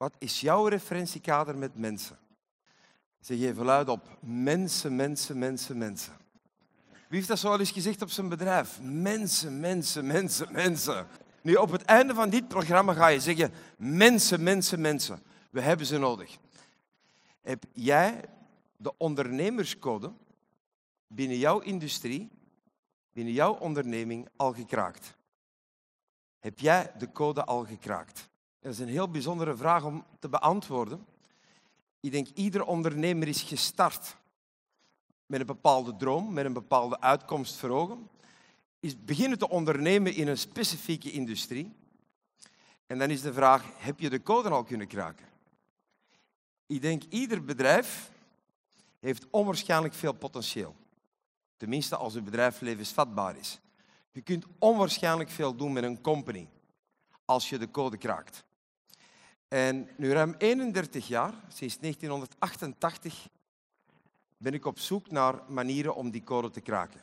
Wat is jouw referentiekader met mensen? Zeg even luid op. Mensen, mensen, mensen, mensen. Wie heeft dat zo al eens gezegd op zijn bedrijf? Mensen, mensen, mensen, mensen. Nu, op het einde van dit programma ga je zeggen, mensen, mensen, mensen. We hebben ze nodig. Heb jij de ondernemerscode binnen jouw industrie, binnen jouw onderneming al gekraakt? Heb jij de code al gekraakt? Dat is een heel bijzondere vraag om te beantwoorden. Ik denk, ieder ondernemer is gestart met een bepaalde droom, met een bepaalde uitkomst voor ogen. Is beginnen te ondernemen in een specifieke industrie. En dan is de vraag, heb je de code al kunnen kraken? Ik denk, ieder bedrijf heeft onwaarschijnlijk veel potentieel. Tenminste, als uw bedrijf levensvatbaar is. Je kunt onwaarschijnlijk veel doen met een company als je de code kraakt. En nu ruim 31 jaar, sinds 1988, ben ik op zoek naar manieren om die code te kraken.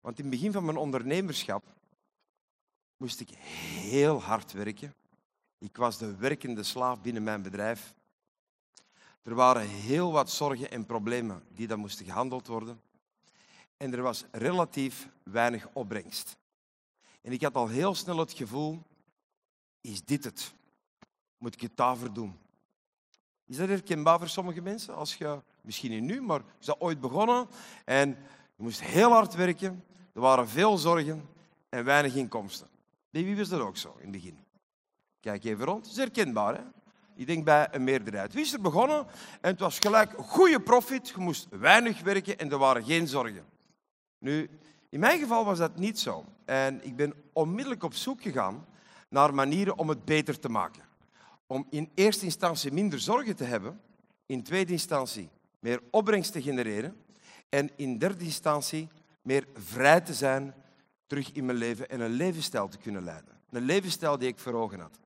Want in het begin van mijn ondernemerschap moest ik heel hard werken. Ik was de werkende slaaf binnen mijn bedrijf. Er waren heel wat zorgen en problemen die dan moesten gehandeld worden. En er was relatief weinig opbrengst. En ik had al heel snel het gevoel, is dit het? Moet ik het daarvoor doen? Is dat herkenbaar voor sommige mensen? Als je, misschien niet nu, maar je dat ooit begonnen en je moest heel hard werken, er waren veel zorgen en weinig inkomsten. Wie was dat ook zo in het begin? Kijk even rond, dat is herkenbaar. Hè? Ik denk bij een meerderheid. Wie is er begonnen? En het was gelijk goede profit, je moest weinig werken en er waren geen zorgen. Nu, in mijn geval was dat niet zo. En ik ben onmiddellijk op zoek gegaan naar manieren om het beter te maken. Om in eerste instantie minder zorgen te hebben, in tweede instantie meer opbrengst te genereren en in derde instantie meer vrij te zijn terug in mijn leven en een levensstijl te kunnen leiden. Een levensstijl die ik voor ogen had.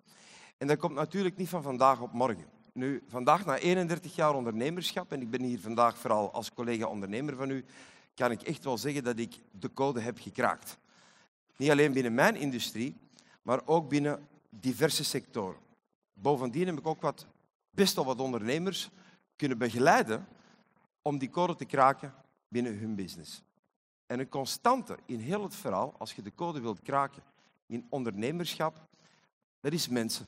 En dat komt natuurlijk niet van vandaag op morgen. Nu, vandaag na 31 jaar ondernemerschap, en ik ben hier vandaag vooral als collega-ondernemer van u, kan ik echt wel zeggen dat ik de code heb gekraakt. Niet alleen binnen mijn industrie, maar ook binnen diverse sectoren. Bovendien heb ik ook wat, best wel wat ondernemers kunnen begeleiden om die code te kraken binnen hun business. En een constante in heel het verhaal, als je de code wilt kraken in ondernemerschap, dat is mensen.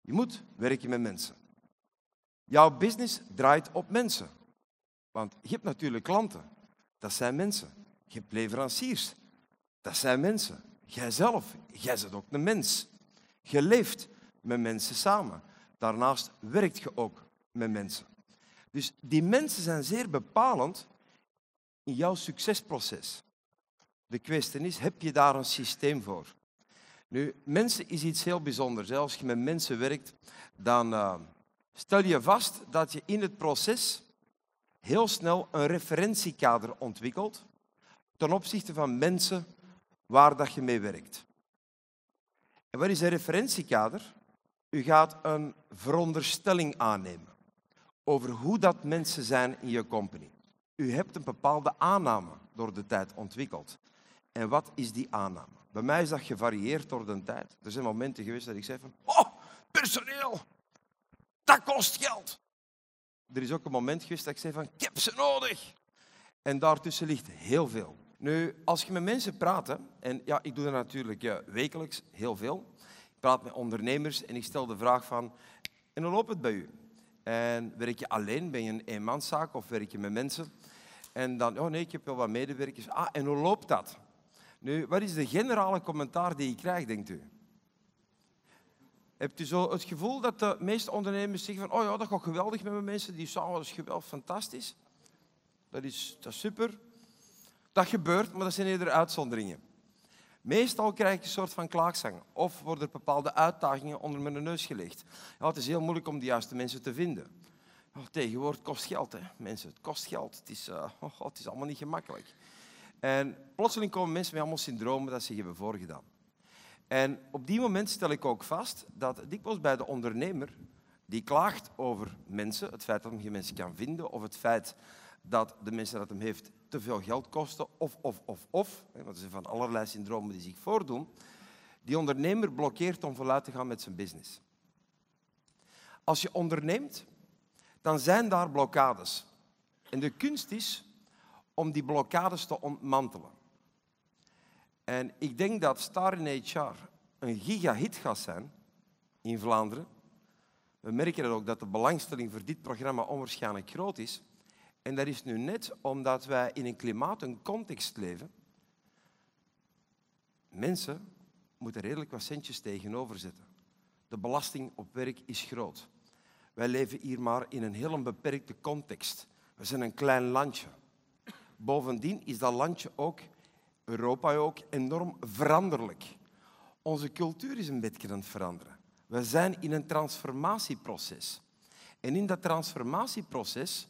Je moet werken met mensen. Jouw business draait op mensen. Want je hebt natuurlijk klanten. Dat zijn mensen. Je hebt leveranciers. Dat zijn mensen. Jijzelf, jij bent ook een mens. Je leeft met mensen samen. Daarnaast werkt je ook met mensen. Dus die mensen zijn zeer bepalend in jouw succesproces. De kwestie is, heb je daar een systeem voor? Nu, mensen is iets heel bijzonders. Als je met mensen werkt, dan uh, stel je vast dat je in het proces heel snel een referentiekader ontwikkelt ten opzichte van mensen waar dat je mee werkt. En wat is een referentiekader? U gaat een veronderstelling aannemen over hoe dat mensen zijn in je company. U hebt een bepaalde aanname door de tijd ontwikkeld. En wat is die aanname? Bij mij is dat gevarieerd door de tijd. Er zijn momenten geweest dat ik zei van, oh, personeel, dat kost geld. Er is ook een moment geweest dat ik zei van, ik heb ze nodig. En daartussen ligt heel veel. Nu, als je met mensen praat, en ja, ik doe dat natuurlijk wekelijks heel veel. Praat met ondernemers en ik stel de vraag van, en hoe loopt het bij u? En werk je alleen? Ben je een eenmanszaak of werk je met mensen? En dan, oh nee, ik heb wel wat medewerkers. Ah, en hoe loopt dat? Nu, wat is de generale commentaar die je krijgt, denkt u? Hebt u zo het gevoel dat de meeste ondernemers zeggen van, oh ja, dat gaat geweldig met mijn mensen, die samen, is geweldig, fantastisch. Dat is, dat is super. Dat gebeurt, maar dat zijn eerder uitzonderingen. Meestal krijg je een soort van klaagzang. Of worden er bepaalde uitdagingen onder mijn neus gelegd. Ja, het is heel moeilijk om de juiste mensen te vinden. Oh, tegenwoordig kost geld, hè. mensen. Het kost geld. Het is, uh, oh, het is allemaal niet gemakkelijk. En plotseling komen mensen met allemaal syndromen dat ze hebben voorgedaan. En op die moment stel ik ook vast dat dikwijls bij de ondernemer die klaagt over mensen, het feit dat hij geen mensen kan vinden, of het feit dat de mensen dat hem heeft te veel geld kosten, of, of, of, of, er zijn van allerlei syndromen die zich voordoen, die ondernemer blokkeert om voluit te gaan met zijn business. Als je onderneemt, dan zijn daar blokkades. En de kunst is om die blokkades te ontmantelen. En ik denk dat Star in HR een gigahit gaat zijn in Vlaanderen. We merken ook dat de belangstelling voor dit programma onwaarschijnlijk groot is. En dat is nu net omdat wij in een klimaat, een context leven. Mensen moeten redelijk wat centjes tegenover zetten. De belasting op werk is groot. Wij leven hier maar in een heel beperkte context. We zijn een klein landje. Bovendien is dat landje ook, Europa ook, enorm veranderlijk. Onze cultuur is een beetje aan het veranderen. We zijn in een transformatieproces. En in dat transformatieproces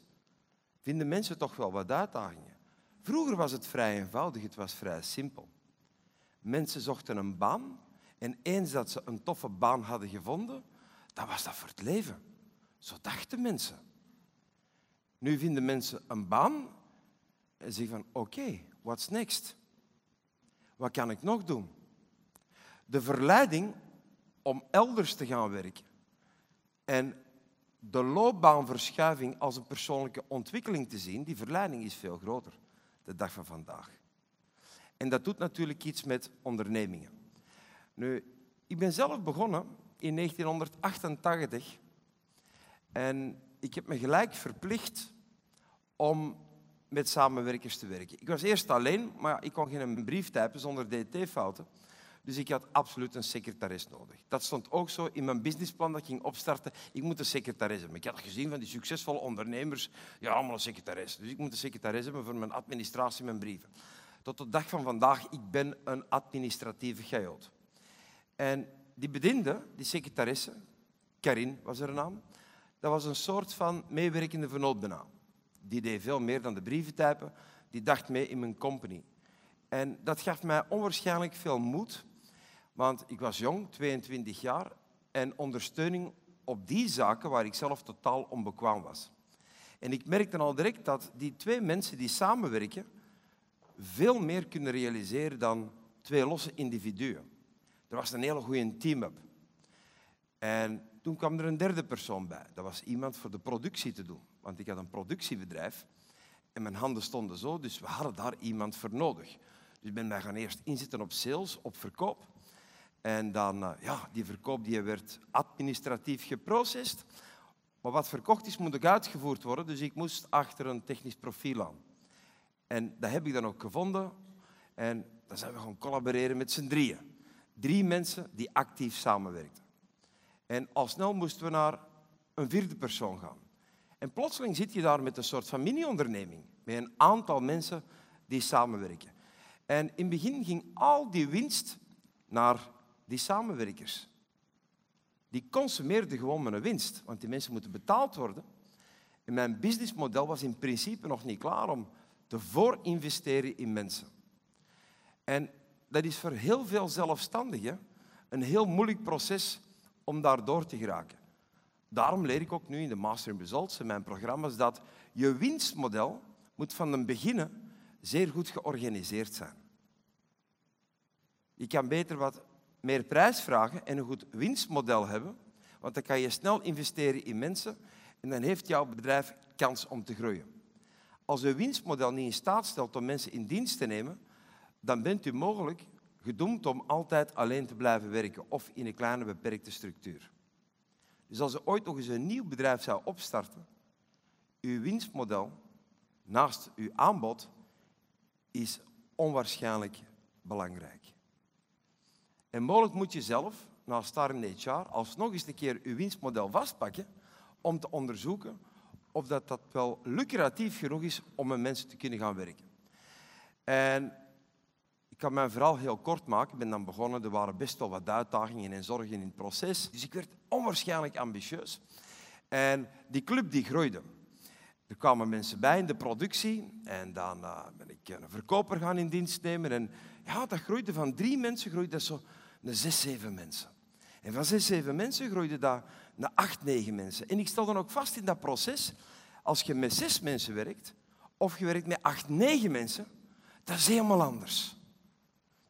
vinden mensen toch wel wat uitdagingen. Vroeger was het vrij eenvoudig, het was vrij simpel. Mensen zochten een baan en eens dat ze een toffe baan hadden gevonden, dan was dat voor het leven. Zo dachten mensen. Nu vinden mensen een baan en zeggen van oké, okay, what's next? Wat kan ik nog doen? De verleiding om elders te gaan werken en de loopbaanverschuiving als een persoonlijke ontwikkeling te zien, die verleiding is veel groter de dag van vandaag. En dat doet natuurlijk iets met ondernemingen. Nu, ik ben zelf begonnen in 1988 en ik heb me gelijk verplicht om met samenwerkers te werken. Ik was eerst alleen, maar ik kon geen brief typen zonder DT-fouten. Dus ik had absoluut een secretaris nodig. Dat stond ook zo in mijn businessplan dat ik ging opstarten. Ik moet een secretaris hebben. Ik had gezien van die succesvolle ondernemers, ja, allemaal een secretaris. Dus ik moet een secretaris hebben voor mijn administratie, mijn brieven. Tot de dag van vandaag, ik ben een administratieve chaot. En die bediende, die secretaresse, Karin was haar naam, dat was een soort van meewerkende vernoot bijna. Die deed veel meer dan de brieven typen. Die dacht mee in mijn company. En dat gaf mij onwaarschijnlijk veel moed want ik was jong, 22 jaar, en ondersteuning op die zaken waar ik zelf totaal onbekwaam was. En ik merkte al direct dat die twee mensen die samenwerken veel meer kunnen realiseren dan twee losse individuen. Er was een hele goede team-up. En toen kwam er een derde persoon bij. Dat was iemand voor de productie te doen. Want ik had een productiebedrijf en mijn handen stonden zo, dus we hadden daar iemand voor nodig. Dus ik ben mij gaan eerst inzetten op sales, op verkoop. En dan, uh, ja, die verkoop die werd administratief geprocessed. Maar wat verkocht is, moet ook uitgevoerd worden. Dus ik moest achter een technisch profiel aan. En dat heb ik dan ook gevonden. En dan zijn we gaan collaboreren met z'n drieën. Drie mensen die actief samenwerkten. En al snel moesten we naar een vierde persoon gaan. En plotseling zit je daar met een soort van mini-onderneming. Met een aantal mensen die samenwerken. En in het begin ging al die winst naar die samenwerkers. Die consumeerden gewoon mijn winst, want die mensen moeten betaald worden. En mijn businessmodel was in principe nog niet klaar om te voorinvesteren in mensen. En dat is voor heel veel zelfstandigen een heel moeilijk proces om daar door te geraken. Daarom leer ik ook nu in de Master Results, in mijn programma's, dat je winstmodel moet van het begin zeer goed georganiseerd zijn. Je kan beter wat meer prijs vragen en een goed winstmodel hebben, want dan kan je snel investeren in mensen en dan heeft jouw bedrijf kans om te groeien. Als uw winstmodel niet in staat stelt om mensen in dienst te nemen, dan bent u mogelijk gedoemd om altijd alleen te blijven werken of in een kleine beperkte structuur. Dus als u ooit nog eens een nieuw bedrijf zou opstarten, uw winstmodel naast uw aanbod is onwaarschijnlijk belangrijk. En mogelijk moet je zelf, na Star in HR, alsnog eens een keer je winstmodel vastpakken om te onderzoeken of dat, dat wel lucratief genoeg is om met mensen te kunnen gaan werken. En ik kan mijn verhaal heel kort maken. Ik ben dan begonnen, er waren best wel wat uitdagingen en zorgen in het proces. Dus ik werd onwaarschijnlijk ambitieus. En die club die groeide. Er kwamen mensen bij in de productie en dan uh, ben ik een verkoper gaan in dienst nemen. En ja, dat groeide van drie mensen, groeide dat zo naar zes, zeven mensen. En van zes, zeven mensen groeide dat naar acht, negen mensen. En ik stel dan ook vast in dat proces, als je met zes mensen werkt, of je werkt met acht, negen mensen, dat is helemaal anders.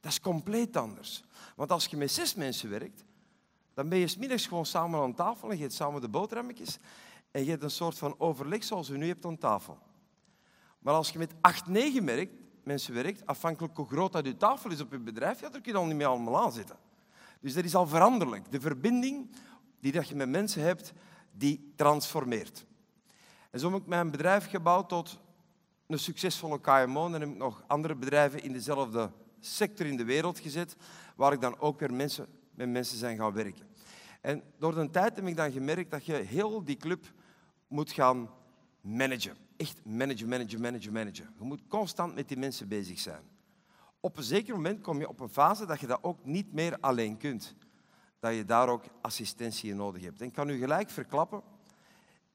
Dat is compleet anders. Want als je met zes mensen werkt, Dan ben je smiddags gewoon samen aan tafel en je eet samen de boterhammetjes. En je hebt een soort van overleg zoals je nu hebt aan tafel. Maar als je met acht, negen merkt, mensen werkt, afhankelijk hoe groot dat je tafel is op je bedrijf, ja, daar kun je dan niet meer allemaal aan zitten. Dus dat is al veranderlijk. De verbinding die dat je met mensen hebt, die transformeert. En zo heb ik mijn bedrijf gebouwd tot een succesvolle KMO. En dan heb ik nog andere bedrijven in dezelfde sector in de wereld gezet, waar ik dan ook weer mensen, met mensen zijn gaan werken. En door de tijd heb ik dan gemerkt dat je heel die club moet gaan managen. Echt managen, managen, managen, managen. Je moet constant met die mensen bezig zijn. Op een zeker moment kom je op een fase dat je dat ook niet meer alleen kunt. Dat je daar ook assistentie in nodig hebt. En ik kan u gelijk verklappen,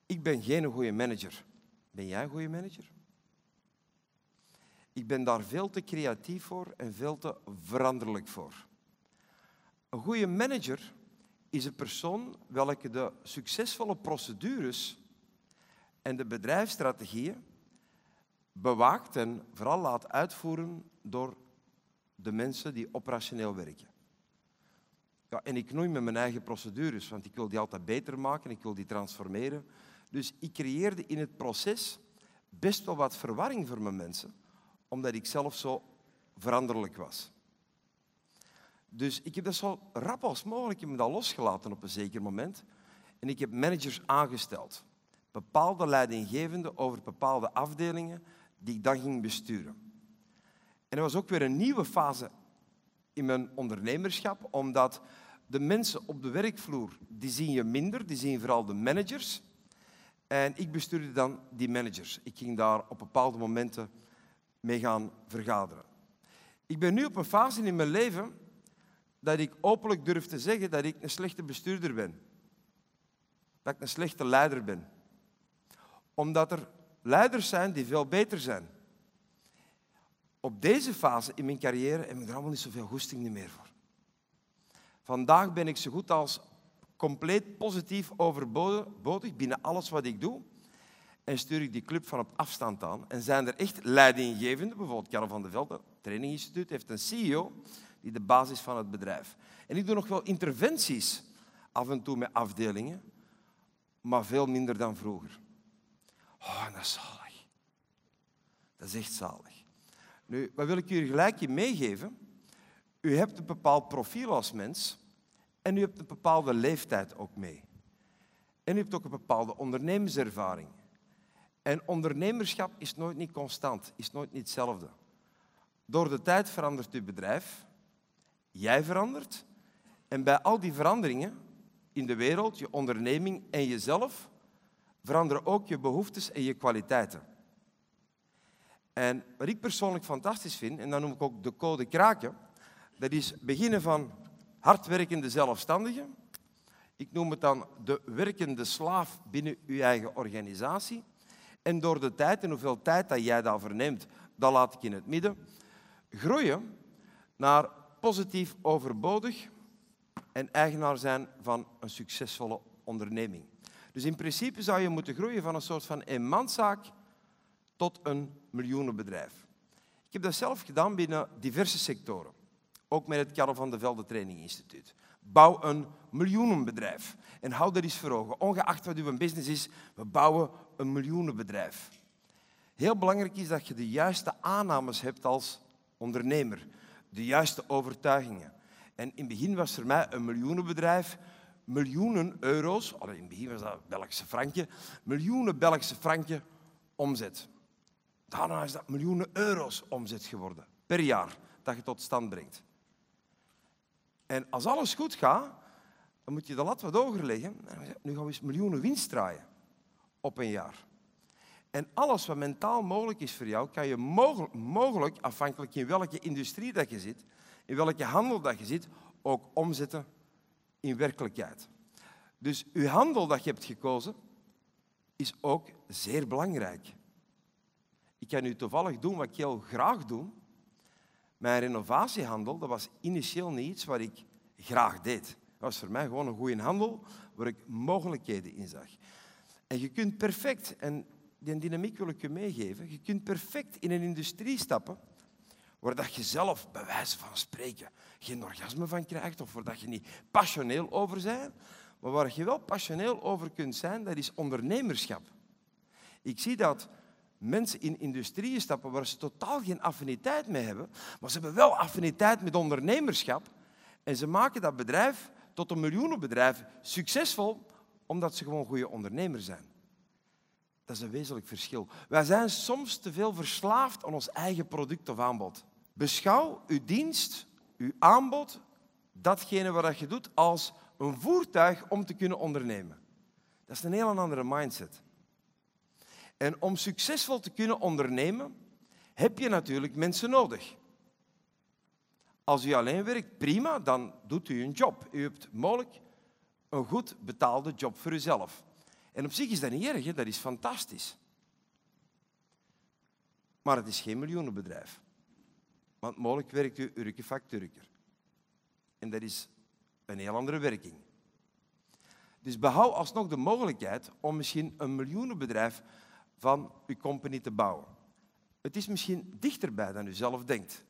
ik ben geen goede manager. Ben jij een goede manager? Ik ben daar veel te creatief voor en veel te veranderlijk voor. Een goede manager is een persoon welke de succesvolle procedures en de bedrijfsstrategieën bewaakt en vooral laat uitvoeren door de mensen die operationeel werken. Ja, en ik knoei met mijn eigen procedures, want ik wil die altijd beter maken, ik wil die transformeren. Dus ik creëerde in het proces best wel wat verwarring voor mijn mensen, omdat ik zelf zo veranderlijk was. Dus ik heb dat zo rap als mogelijk heb dat losgelaten op een zeker moment. En ik heb managers aangesteld. Bepaalde leidinggevenden over bepaalde afdelingen die ik dan ging besturen. En er was ook weer een nieuwe fase in mijn ondernemerschap, omdat de mensen op de werkvloer, die zien je minder, die zien vooral de managers. En ik bestuurde dan die managers. Ik ging daar op bepaalde momenten mee gaan vergaderen. Ik ben nu op een fase in mijn leven dat ik openlijk durf te zeggen dat ik een slechte bestuurder ben. Dat ik een slechte leider ben. Omdat er leiders zijn die veel beter zijn. Op deze fase in mijn carrière heb ik er allemaal niet zoveel goesting meer voor. Vandaag ben ik zo goed als compleet positief overbodig binnen alles wat ik doe. En stuur ik die club van op afstand aan. En zijn er echt leidinggevenden, bijvoorbeeld Karel van der Velde, traininginstituut, heeft een CEO die de basis van het bedrijf. En ik doe nog wel interventies af en toe met afdelingen, maar veel minder dan vroeger. Oh, dat is zalig. Dat is echt zalig. Nu, wat wil ik u gelijk meegeven? U hebt een bepaald profiel als mens en u hebt een bepaalde leeftijd ook mee. En u hebt ook een bepaalde ondernemerservaring. En ondernemerschap is nooit niet constant, is nooit niet hetzelfde. Door de tijd verandert uw bedrijf, jij verandert. En bij al die veranderingen in de wereld, je onderneming en jezelf, veranderen ook je behoeftes en je kwaliteiten. En wat ik persoonlijk fantastisch vind, en dan noem ik ook de code kraken, dat is beginnen van hardwerkende zelfstandige. Ik noem het dan de werkende slaaf binnen uw eigen organisatie. En door de tijd en hoeveel tijd dat jij daarvoor neemt, dat laat ik in het midden, groeien naar positief overbodig en eigenaar zijn van een succesvolle onderneming. Dus in principe zou je moeten groeien van een soort van eenmanszaak tot een miljoenenbedrijf. Ik heb dat zelf gedaan binnen diverse sectoren. Ook met het Karel van de Velde Training Instituut. Bouw een miljoenenbedrijf. En hou dat eens voor ogen. Ongeacht wat uw business is, we bouwen een miljoenenbedrijf. Heel belangrijk is dat je de juiste aannames hebt als ondernemer de juiste overtuigingen. En in het begin was voor mij een miljoenenbedrijf, miljoenen euro's, in het begin was dat Belgische frankje, miljoenen Belgische frankje omzet. Daarna is dat miljoenen euro's omzet geworden per jaar dat je tot stand brengt. En als alles goed gaat, dan moet je de lat wat hoger leggen. Nu gaan we eens miljoenen winst draaien op een jaar. En alles wat mentaal mogelijk is voor jou, kan je mogelijk, mogelijk, afhankelijk in welke industrie dat je zit, in welke handel dat je zit, ook omzetten in werkelijkheid. Dus uw handel dat je hebt gekozen, is ook zeer belangrijk. Ik kan nu toevallig doen wat ik heel graag doe. Mijn renovatiehandel, dat was initieel niet iets wat ik graag deed. Dat was voor mij gewoon een goede handel waar ik mogelijkheden in zag. En je kunt perfect, en die dynamiek wil ik je meegeven. Je kunt perfect in een industrie stappen waar dat je zelf, bij wijze van spreken, geen orgasme van krijgt of waar dat je niet passioneel over bent. Maar waar je wel passioneel over kunt zijn, dat is ondernemerschap. Ik zie dat mensen in industrieën stappen waar ze totaal geen affiniteit mee hebben, maar ze hebben wel affiniteit met ondernemerschap. En ze maken dat bedrijf tot een miljoenenbedrijf succesvol, omdat ze gewoon goede ondernemers zijn. Dat is een wezenlijk verschil. Wij zijn soms te veel verslaafd aan ons eigen product of aanbod. Beschouw uw dienst, uw aanbod, datgene wat je doet, als een voertuig om te kunnen ondernemen. Dat is een heel andere mindset. En om succesvol te kunnen ondernemen, heb je natuurlijk mensen nodig. Als u alleen werkt, prima, dan doet u een job. U hebt mogelijk een goed betaalde job voor uzelf. En op zich is dat niet erg, dat is fantastisch. Maar het is geen miljoenenbedrijf. Want mogelijk werkt u Urke facturker. En dat is een heel andere werking. Dus behoud alsnog de mogelijkheid om misschien een miljoenenbedrijf van uw company te bouwen. Het is misschien dichterbij dan u zelf denkt.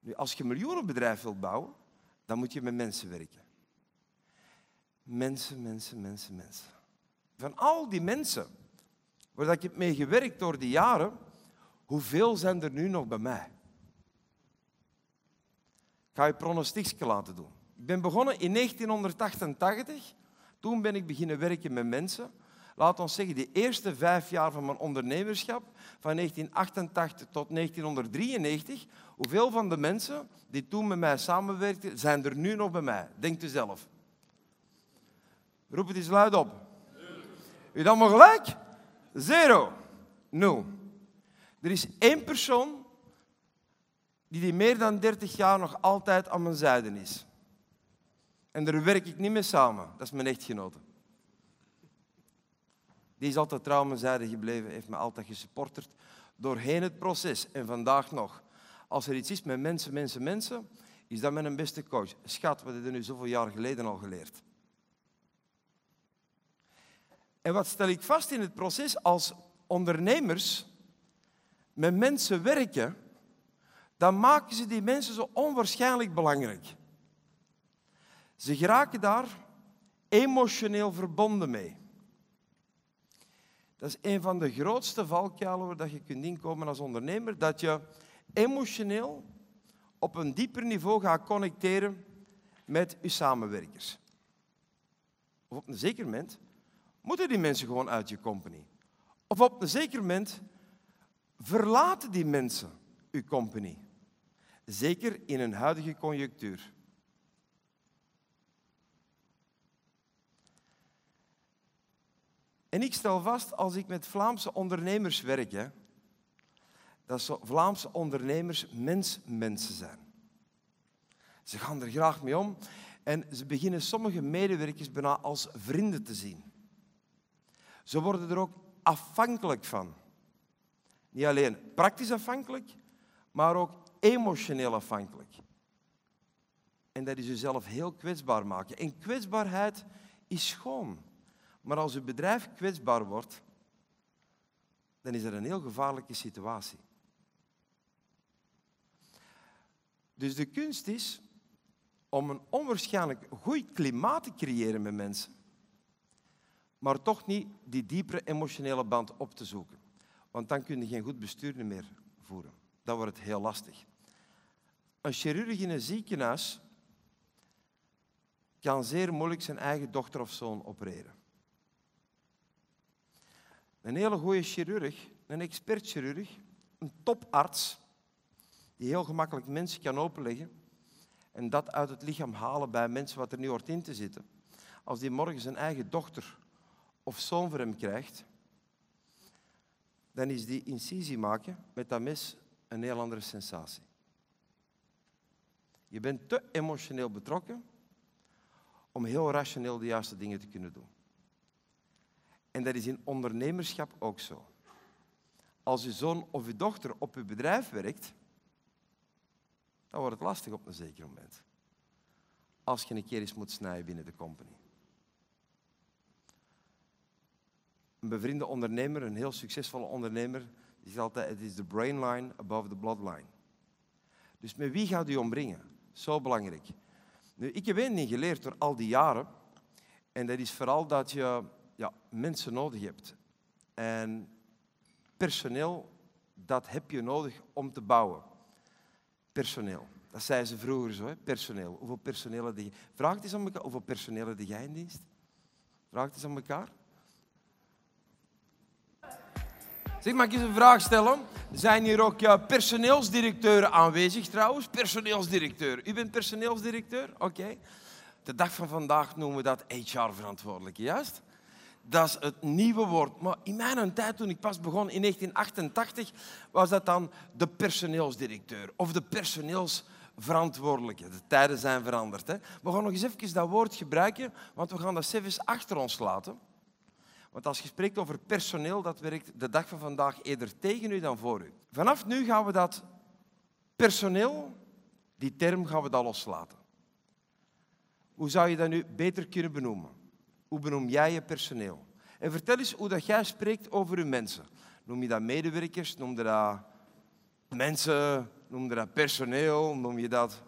Nu, als je een miljoenenbedrijf wilt bouwen, dan moet je met mensen werken. Mensen, mensen, mensen, mensen. Van al die mensen waar ik heb mee gewerkt door die jaren, hoeveel zijn er nu nog bij mij? Ga je pronostiekje laten doen. Ik ben begonnen in 1988. Toen ben ik beginnen werken met mensen. Laat ons zeggen, de eerste vijf jaar van mijn ondernemerschap, van 1988 tot 1993, hoeveel van de mensen die toen met mij samenwerkten, zijn er nu nog bij mij? Denkt u zelf. Roep het eens luid op. U dan maar gelijk? Zero. Nul. Er is één persoon die, die meer dan 30 jaar nog altijd aan mijn zijde is. En daar werk ik niet mee samen. Dat is mijn echtgenote. Die is altijd trouw aan mijn zijde gebleven, heeft me altijd gesupporterd doorheen het proces. En vandaag nog. Als er iets is met mensen, mensen, mensen, is dat mijn beste coach. Schat, wat heb je nu zoveel jaar geleden al geleerd? En wat stel ik vast in het proces als ondernemers met mensen werken, dan maken ze die mensen zo onwaarschijnlijk belangrijk. Ze geraken daar emotioneel verbonden mee. Dat is een van de grootste valkuilen waar je kunt inkomen als ondernemer, dat je emotioneel op een dieper niveau gaat connecteren met je samenwerkers. Of op een zeker moment moeten die mensen gewoon uit je company. Of op een zeker moment verlaten die mensen je company. Zeker in een huidige conjunctuur. En ik stel vast, als ik met Vlaamse ondernemers werk, hè, dat Vlaamse ondernemers mensmensen zijn. Ze gaan er graag mee om en ze beginnen sommige medewerkers bijna als vrienden te zien. Ze worden er ook afhankelijk van. Niet alleen praktisch afhankelijk, maar ook emotioneel afhankelijk. En dat is jezelf heel kwetsbaar maken. En kwetsbaarheid is schoon. Maar als uw bedrijf kwetsbaar wordt, dan is dat een heel gevaarlijke situatie. Dus de kunst is om een onwaarschijnlijk goed klimaat te creëren met mensen, maar toch niet die diepere emotionele band op te zoeken. Want dan kun je geen goed bestuur meer voeren. Dan wordt het heel lastig. Een chirurg in een ziekenhuis kan zeer moeilijk zijn eigen dochter of zoon opereren. Een hele goede chirurg, een expertchirurg, een toparts, die heel gemakkelijk mensen kan openleggen en dat uit het lichaam halen bij mensen wat er nu hoort in te zitten. Als die morgen zijn eigen dochter of zoon voor hem krijgt, dan is die incisie maken met dat mes een heel andere sensatie. Je bent te emotioneel betrokken om heel rationeel de juiste dingen te kunnen doen. En dat is in ondernemerschap ook zo. Als uw zoon of uw dochter op uw bedrijf werkt, dan wordt het lastig op een zeker moment. Als je een keer eens moet snijden binnen de company. Een bevriende ondernemer, een heel succesvolle ondernemer, zegt altijd, het is the brain line above the bloodline. Dus met wie gaat u omringen? Zo belangrijk. Nu, ik heb één ding geleerd door al die jaren. En dat is vooral dat je ja, mensen nodig hebt. En personeel, dat heb je nodig om te bouwen. Personeel. Dat zeiden ze vroeger zo, hè? personeel. Hoeveel personeel heb je? Vraag het eens aan elkaar. Hoeveel personeel heb jij in dienst? Vraag het eens aan elkaar. Zeg, mag ik eens een vraag stellen? Zijn hier ook personeelsdirecteuren aanwezig trouwens? Personeelsdirecteur. U bent personeelsdirecteur? Oké. De dag van vandaag noemen we dat HR-verantwoordelijke, juist? Dat is het nieuwe woord. Maar in mijn tijd, toen ik pas begon in 1988, was dat dan de personeelsdirecteur of de personeelsverantwoordelijke. De tijden zijn veranderd. Hè? We gaan nog eens even dat woord gebruiken, want we gaan dat zelfs achter ons laten. Want als je spreekt over personeel, dat werkt de dag van vandaag eerder tegen u dan voor u. Vanaf nu gaan we dat personeel, die term gaan we dat loslaten. Hoe zou je dat nu beter kunnen benoemen? Hoe benoem jij je personeel? En vertel eens hoe dat jij spreekt over je mensen. Noem je dat medewerkers? Noem je dat mensen? Noem je dat personeel? Noem je dat...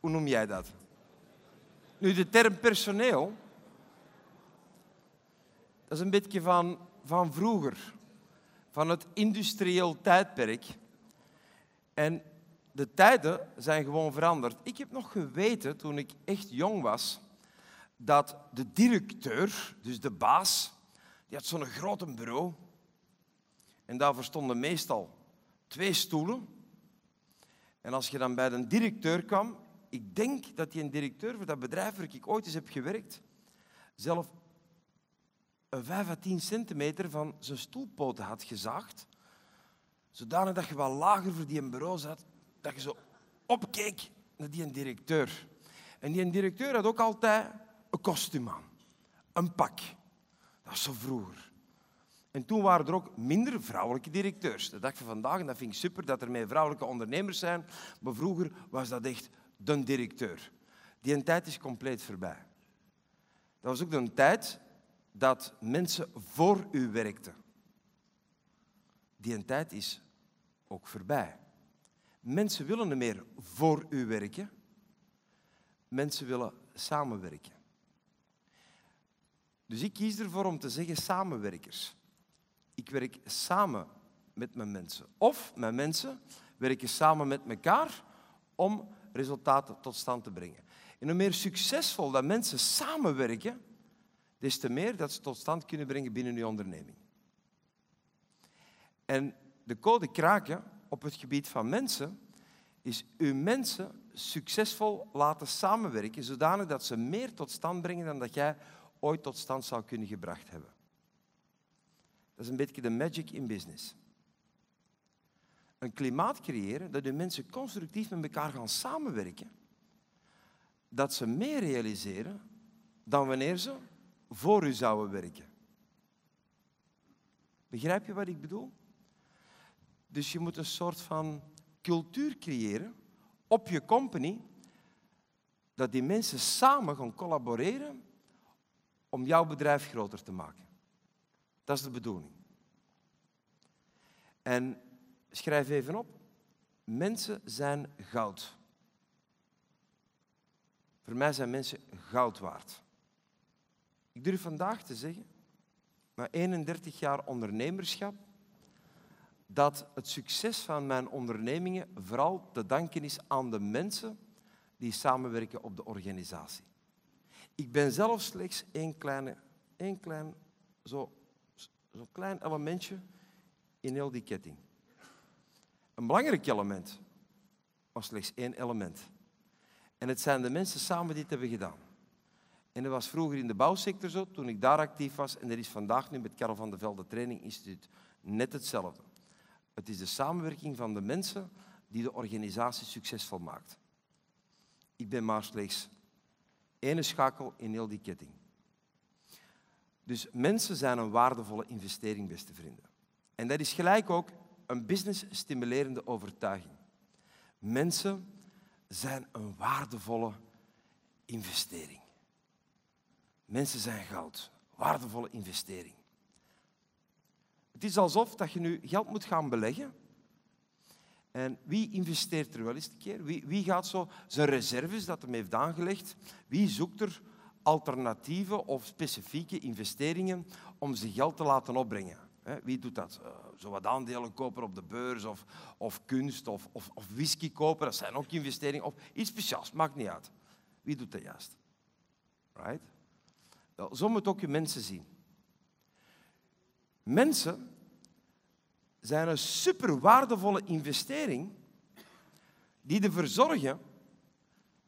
Hoe noem jij dat? Nu, de term personeel, dat is een beetje van, van vroeger, van het industrieel tijdperk. En de tijden zijn gewoon veranderd. Ik heb nog geweten, toen ik echt jong was, dat de directeur, dus de baas, die had zo'n grote bureau. En daarvoor stonden meestal twee stoelen. En als je dan bij de directeur kwam, ik denk dat die een directeur voor dat bedrijf waar ik ooit eens heb gewerkt, zelf een 5 à 10 centimeter van zijn stoelpoten had gezaagd, zodanig dat je wel lager voor die bureau zat, dat je zo opkeek naar die directeur. En die directeur had ook altijd een kostuum aan, een pak. Dat was zo vroeger. En toen waren er ook minder vrouwelijke directeurs. De dag van vandaag, en dat vind ik super dat er meer vrouwelijke ondernemers zijn, maar vroeger was dat echt de directeur. Die tijd is compleet voorbij. Dat was ook de tijd dat mensen voor u werkten. Die een tijd is ook voorbij. Mensen willen niet meer voor u werken. Mensen willen samenwerken. Dus ik kies ervoor om te zeggen samenwerkers. Ik werk samen met mijn mensen. Of mijn mensen werken samen met elkaar om resultaten tot stand te brengen. En hoe meer succesvol dat mensen samenwerken, des te meer dat ze tot stand kunnen brengen binnen uw onderneming. En de code kraken op het gebied van mensen is uw mensen succesvol laten samenwerken, zodanig dat ze meer tot stand brengen dan dat jij ooit tot stand zou kunnen gebracht hebben. Dat is een beetje de magic in business. Een klimaat creëren dat de mensen constructief met elkaar gaan samenwerken, dat ze meer realiseren dan wanneer ze voor u zouden werken. Begrijp je wat ik bedoel? Dus je moet een soort van cultuur creëren op je company, dat die mensen samen gaan collaboreren om jouw bedrijf groter te maken. Dat is de bedoeling. En schrijf even op, mensen zijn goud. Voor mij zijn mensen goud waard. Ik durf vandaag te zeggen, na 31 jaar ondernemerschap, dat het succes van mijn ondernemingen vooral te danken is aan de mensen die samenwerken op de organisatie. Ik ben zelf slechts één, kleine, één klein, zo, zo klein elementje in heel die ketting. Een belangrijk element, maar slechts één element. En het zijn de mensen samen die het hebben gedaan. En dat was vroeger in de bouwsector zo, toen ik daar actief was. En dat is vandaag nu met Karel van der Velde Training Instituut net hetzelfde. Het is de samenwerking van de mensen die de organisatie succesvol maakt. Ik ben maar slechts ene schakel in heel die ketting. Dus mensen zijn een waardevolle investering, beste vrienden. En dat is gelijk ook een business-stimulerende overtuiging. Mensen zijn een waardevolle investering. Mensen zijn goud. Waardevolle investering. Het is alsof dat je nu geld moet gaan beleggen. En wie investeert er wel eens een keer? Wie, wie gaat zo zijn reserves dat hem heeft aangelegd, wie zoekt er alternatieve of specifieke investeringen om zijn geld te laten opbrengen? Wie doet dat? Eh, zo wat aandelen kopen op de beurs of, of kunst of, of, of whisky kopen, dat zijn ook investeringen. Of iets speciaals, maakt niet uit. Wie doet dat juist? Right? Zo moet ook je mensen zien. Mensen zijn een super waardevolle investering die ervoor zorgen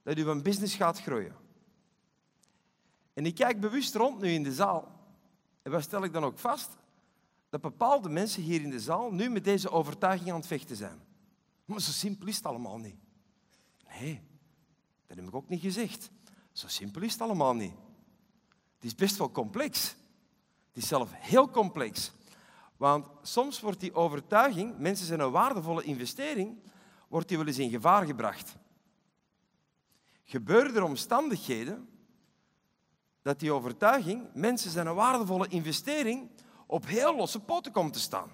dat uw business gaat groeien. En ik kijk bewust rond nu in de zaal. En wat stel ik dan ook vast? Dat bepaalde mensen hier in de zaal nu met deze overtuiging aan het vechten zijn. Maar zo simpel is het allemaal niet. Nee, dat heb ik ook niet gezegd. Zo simpel is het allemaal niet. Het is best wel complex. Het is zelf heel complex. Want soms wordt die overtuiging, mensen zijn een waardevolle investering, wordt die wel eens in gevaar gebracht. Gebeuren er omstandigheden dat die overtuiging, mensen zijn een waardevolle investering, op heel losse poten komt te staan.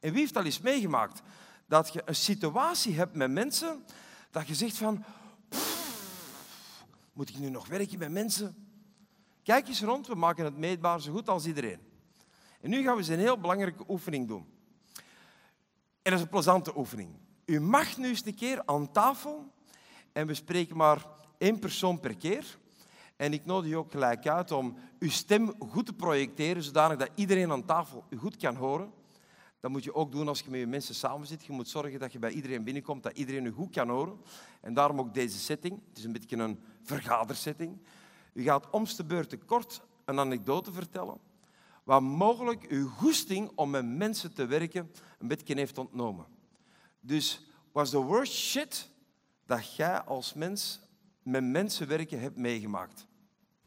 En wie heeft al eens meegemaakt dat je een situatie hebt met mensen dat je zegt van, moet ik nu nog werken met mensen? Kijk eens rond, we maken het meetbaar zo goed als iedereen. En nu gaan we eens een heel belangrijke oefening doen. En dat is een plezante oefening. U mag nu eens een keer aan tafel en we spreken maar één persoon per keer. En ik nodig je ook gelijk uit om uw stem goed te projecteren, zodanig dat iedereen aan tafel u goed kan horen. Dat moet je ook doen als je met je mensen samen zit. Je moet zorgen dat je bij iedereen binnenkomt, dat iedereen u goed kan horen. En daarom ook deze setting. Het is een beetje een vergadersetting. U gaat omste beurt kort een anekdote vertellen, wat mogelijk uw goesting om met mensen te werken een beetje heeft ontnomen. Dus was de worst shit dat jij als mens met mensen werken hebt meegemaakt?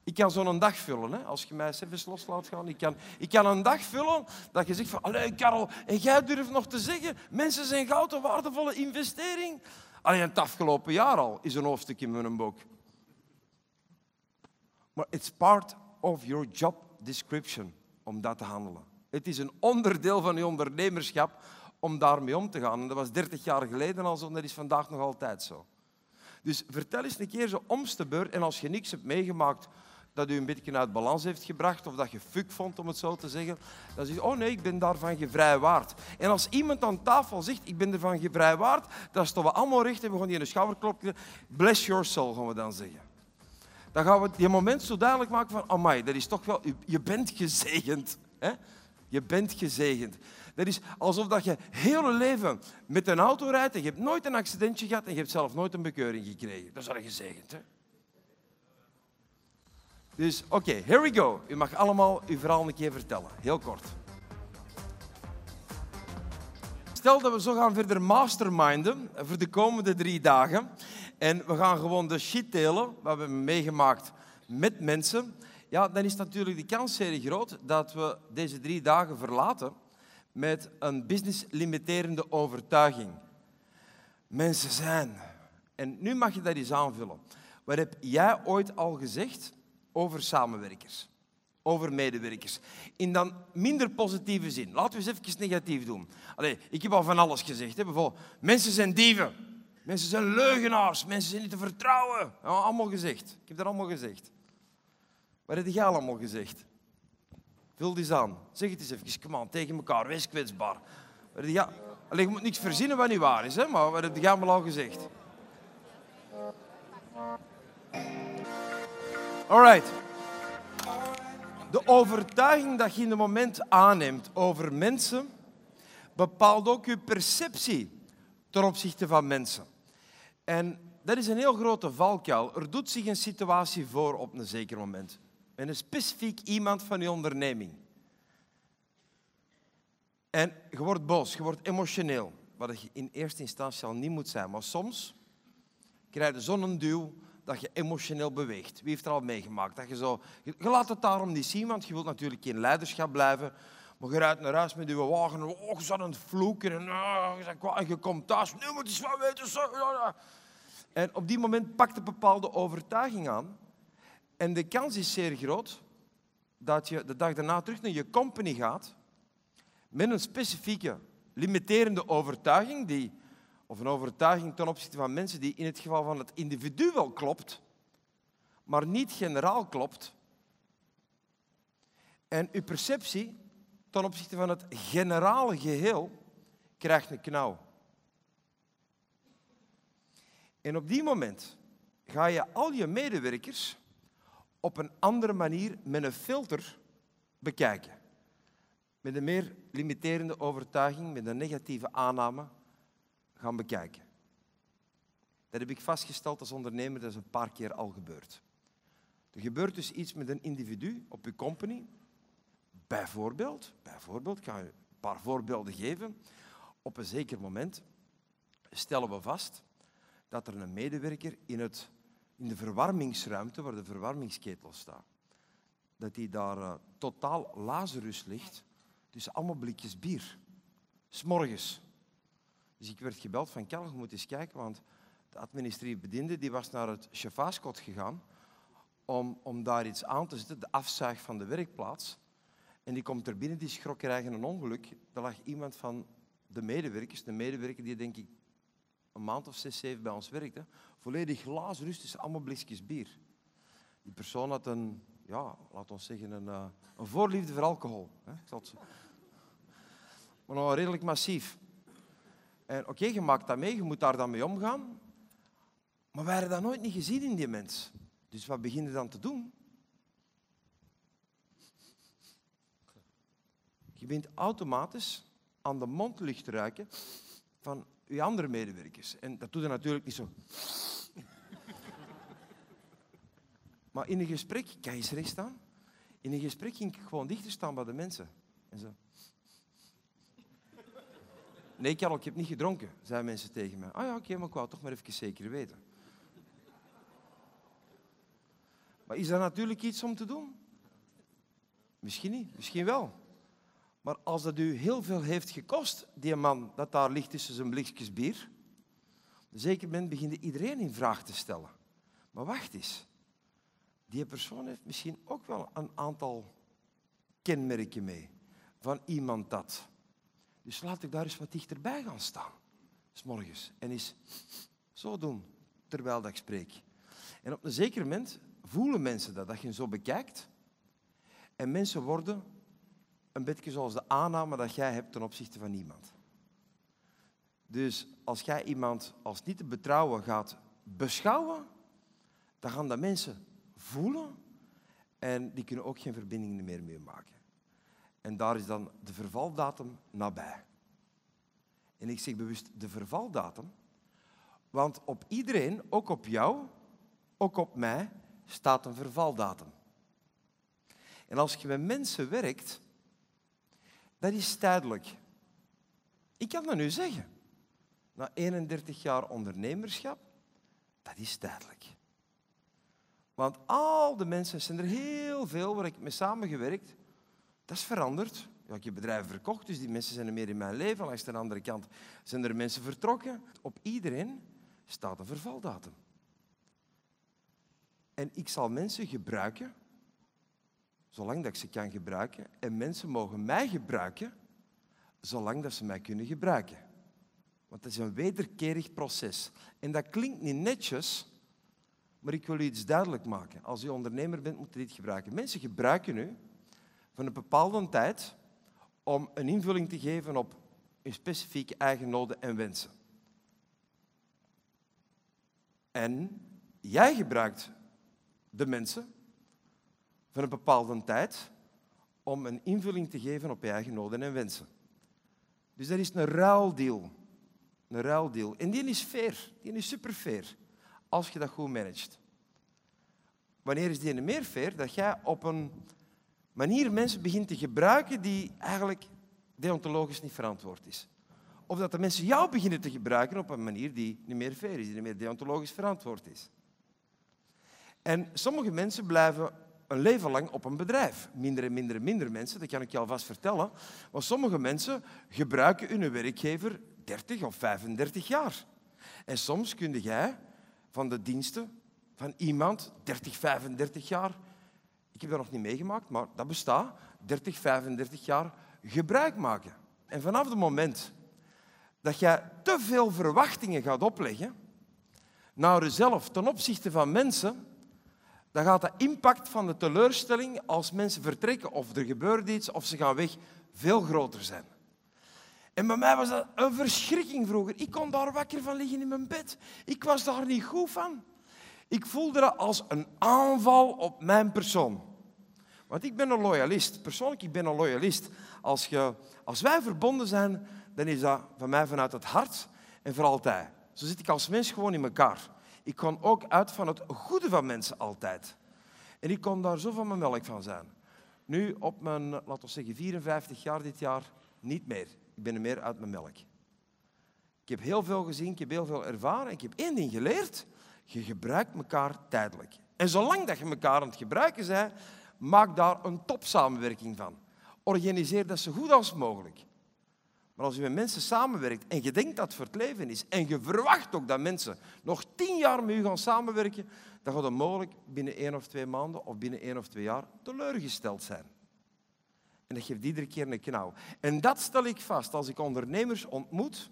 Ik kan zo'n dag vullen, hè, als je mij even los laat gaan. Ik kan, ik kan een dag vullen dat je zegt van... Allee, Karel, en jij durft nog te zeggen... Mensen zijn goud een waardevolle investering. Alleen het afgelopen jaar al is een hoofdstuk in mijn boek. Maar it's part of your job description om dat te handelen. Het is een onderdeel van je ondernemerschap om daarmee om te gaan. En dat was 30 jaar geleden al zo en dat is vandaag nog altijd zo. Dus vertel eens een keer zo omste beurt. En als je niks hebt meegemaakt dat u een beetje uit balans heeft gebracht of dat je fuck vond, om het zo te zeggen, dan zeg je, oh nee, ik ben daarvan gevrijwaard. En als iemand aan tafel zegt, ik ben ervan gevrijwaard, dan staan we allemaal recht en we gaan die een schouderklopje, bless your soul, gaan we dan zeggen. Dan gaan we die moment zo duidelijk maken van, amai, dat is toch wel, je bent gezegend. Hè? Je bent gezegend. Dat is alsof dat je heel je leven met een auto rijdt en je hebt nooit een accidentje gehad en je hebt zelf nooit een bekeuring gekregen. Dat is al gezegend. Hè? Dus oké, here we go. U mag allemaal uw verhaal een keer vertellen. Heel kort. Stel dat we zo gaan verder masterminden voor de komende drie dagen. En we gaan gewoon de shit delen, wat we hebben meegemaakt met mensen. Ja, dan is natuurlijk de kans zeer groot dat we deze drie dagen verlaten met een business-limiterende overtuiging. Mensen zijn. En nu mag je dat eens aanvullen. Wat heb jij ooit al gezegd over samenwerkers? Over medewerkers. In dan minder positieve zin. Laten we eens even negatief doen. Allee, ik heb al van alles gezegd. Hè. Bijvoorbeeld, mensen zijn dieven. Mensen zijn leugenaars. Mensen zijn niet te vertrouwen. Allemaal gezegd. Ik heb dat allemaal gezegd. Wat heb jij allemaal gezegd? Vul die aan. Zeg het eens even. Kom aan, tegen elkaar. Wees kwetsbaar. Ja, Allee, je moet niks verzinnen wat niet waar is, hè? maar wat heb jij allemaal al gezegd? Alright. De overtuiging dat je in het moment aanneemt over mensen bepaalt ook je perceptie ten opzichte van mensen. En dat is een heel grote valkuil. Er doet zich een situatie voor op een zeker moment. Met een specifiek iemand van je onderneming. En je wordt boos, je wordt emotioneel. Wat je in eerste instantie al niet moet zijn. Maar soms krijg je zo'n duw dat je emotioneel beweegt. Wie heeft er al meegemaakt? Dat je, zo, je, laat het daarom niet zien, want je wilt natuurlijk in leiderschap blijven. Maar je rijdt naar huis met je wagen, oh, je aan het vloeken en, oh, je, komt thuis, nu moet je wat weten. En op die moment pakt een bepaalde overtuiging aan. En de kans is zeer groot dat je de dag daarna terug naar je company gaat met een specifieke, limiterende overtuiging die Of een overtuiging ten opzichte van mensen die in het geval van het individu wel klopt, maar niet generaal klopt. En uw perceptie ten opzichte van het generale geheel krijgt een knauw. En op die moment ga je al je medewerkers op een andere manier met een filter bekijken. Met een meer limiterende overtuiging, met een negatieve aanname gaan bekijken. Dat heb ik vastgesteld als ondernemer, dat is een paar keer al gebeurd. Er gebeurt dus iets met een individu op uw company. Bijvoorbeeld, bijvoorbeeld, ik ga u een paar voorbeelden geven. Op een zeker moment stellen we vast dat er een medewerker in, het, in de verwarmingsruimte, waar de verwarmingsketel staat, dat hij daar uh, totaal lazarus ligt tussen allemaal blikjes bier. S'morgens. Dus ik werd gebeld van, Karel, moet eens kijken, want de administratieve bediende die was naar het chauffeurskot gegaan om, om daar iets aan te zetten, de afzuig van de werkplaats. En die komt er binnen, die schrok eigenlijk een ongeluk. Er lag iemand van de medewerkers, de medewerker die denk ik een maand of zes, zeven bij ons werkte, volledig glazen rust tussen allemaal blikjes bier. Die persoon had een, ja, laat ons zeggen, een, uh, een voorliefde voor alcohol. Hè? Maar nog redelijk massief. En oké, je maakt dat mee, je moet daar dan mee omgaan. Maar wij hadden dat nooit niet gezien in die mens. Dus wat begin je dan te doen? Je bent automatisch aan de mondlucht ruiken van je andere medewerkers. En dat doet er natuurlijk niet zo. maar in een gesprek, kan je eens recht staan? In een gesprek ging ik gewoon dichter staan bij de mensen. En zo. Nee, Karel, ik heb niet gedronken, zeiden mensen tegen mij. Ah ja, oké, maar ik wou toch maar even zeker weten. Maar is dat natuurlijk iets om te doen? Misschien niet, misschien wel. Maar als dat u heel veel heeft gekost, die man dat daar ligt tussen zijn blikjes bier, zeker moment begint iedereen in vraag te stellen. Maar wacht eens, die persoon heeft misschien ook wel een aantal kenmerken mee van iemand dat. Dus laat ik daar eens wat dichterbij gaan staan, s morgens, en eens zo doen terwijl dat ik spreek. En op een zeker moment voelen mensen dat, dat je zo bekijkt. En mensen worden een beetje zoals de aanname dat jij hebt ten opzichte van iemand. Dus als jij iemand als niet te betrouwen gaat beschouwen, dan gaan dat mensen voelen en die kunnen ook geen verbinding meer mee maken. En daar is dan de vervaldatum nabij. En ik zeg bewust de vervaldatum, want op iedereen, ook op jou, ook op mij, staat een vervaldatum. En als je met mensen werkt, dat is tijdelijk. Ik kan dat nu zeggen. Na 31 jaar ondernemerschap, dat is tijdelijk. Want al de mensen, zijn er heel veel waar ik mee samengewerkt, dat is veranderd. Ja, ik heb bedrijven verkocht, dus die mensen zijn er meer in mijn leven. Langs de andere kant zijn er mensen vertrokken. Op iedereen staat een vervaldatum. En ik zal mensen gebruiken, zolang dat ik ze kan gebruiken. En mensen mogen mij gebruiken, zolang dat ze mij kunnen gebruiken. Want dat is een wederkerig proces. En dat klinkt niet netjes, maar ik wil u iets duidelijk maken. Als u ondernemer bent, moet u dit gebruiken. Mensen gebruiken u van een bepaalde tijd om een invulling te geven op een specifieke eigen noden en wensen. En jij gebruikt de mensen van een bepaalde tijd om een invulling te geven op je eigen noden en wensen. Dus dat is een ruildeal. Een ruildeal. En die is fair. Die is super fair. Als je dat goed managt. Wanneer is die meer fair? Dat jij op een manier mensen begint te gebruiken die eigenlijk deontologisch niet verantwoord is. Of dat de mensen jou beginnen te gebruiken op een manier die niet meer fair is, die niet meer deontologisch verantwoord is. En sommige mensen blijven een leven lang op een bedrijf. Minder en minder en minder mensen, dat kan ik je alvast vertellen. Want sommige mensen gebruiken hun werkgever 30 of 35 jaar. En soms kun jij van de diensten van iemand 30, 35 jaar, ik heb dat nog niet meegemaakt, maar dat bestaat, 30, 35 jaar gebruik maken. En vanaf het moment dat jij te veel verwachtingen gaat opleggen naar jezelf ten opzichte van mensen, dan gaat de impact van de teleurstelling als mensen vertrekken of er gebeurt iets of ze gaan weg veel groter zijn. En bij mij was dat een verschrikking vroeger. Ik kon daar wakker van liggen in mijn bed. Ik was daar niet goed van. Ik voelde dat als een aanval op mijn persoon. Want ik ben een loyalist. Persoonlijk, ik ben een loyalist. Als, je, als wij verbonden zijn, dan is dat van mij vanuit het hart en voor altijd. Zo zit ik als mens gewoon in elkaar. Ik kon ook uit van het goede van mensen altijd. En ik kon daar zo van mijn melk van zijn. Nu, op mijn, laten we zeggen, 54 jaar dit jaar, niet meer. Ik ben er meer uit mijn melk. Ik heb heel veel gezien, ik heb heel veel ervaren. Ik heb één ding geleerd. Je gebruikt elkaar tijdelijk. En zolang dat je elkaar aan het gebruiken bent, maak daar een topsamenwerking van. Organiseer dat zo goed als mogelijk. Maar als je met mensen samenwerkt en je denkt dat het voor het leven is en je verwacht ook dat mensen nog tien jaar met je gaan samenwerken, dan gaat het mogelijk binnen één of twee maanden of binnen één of twee jaar teleurgesteld zijn. En dat geeft iedere keer een knauw. En dat stel ik vast als ik ondernemers ontmoet,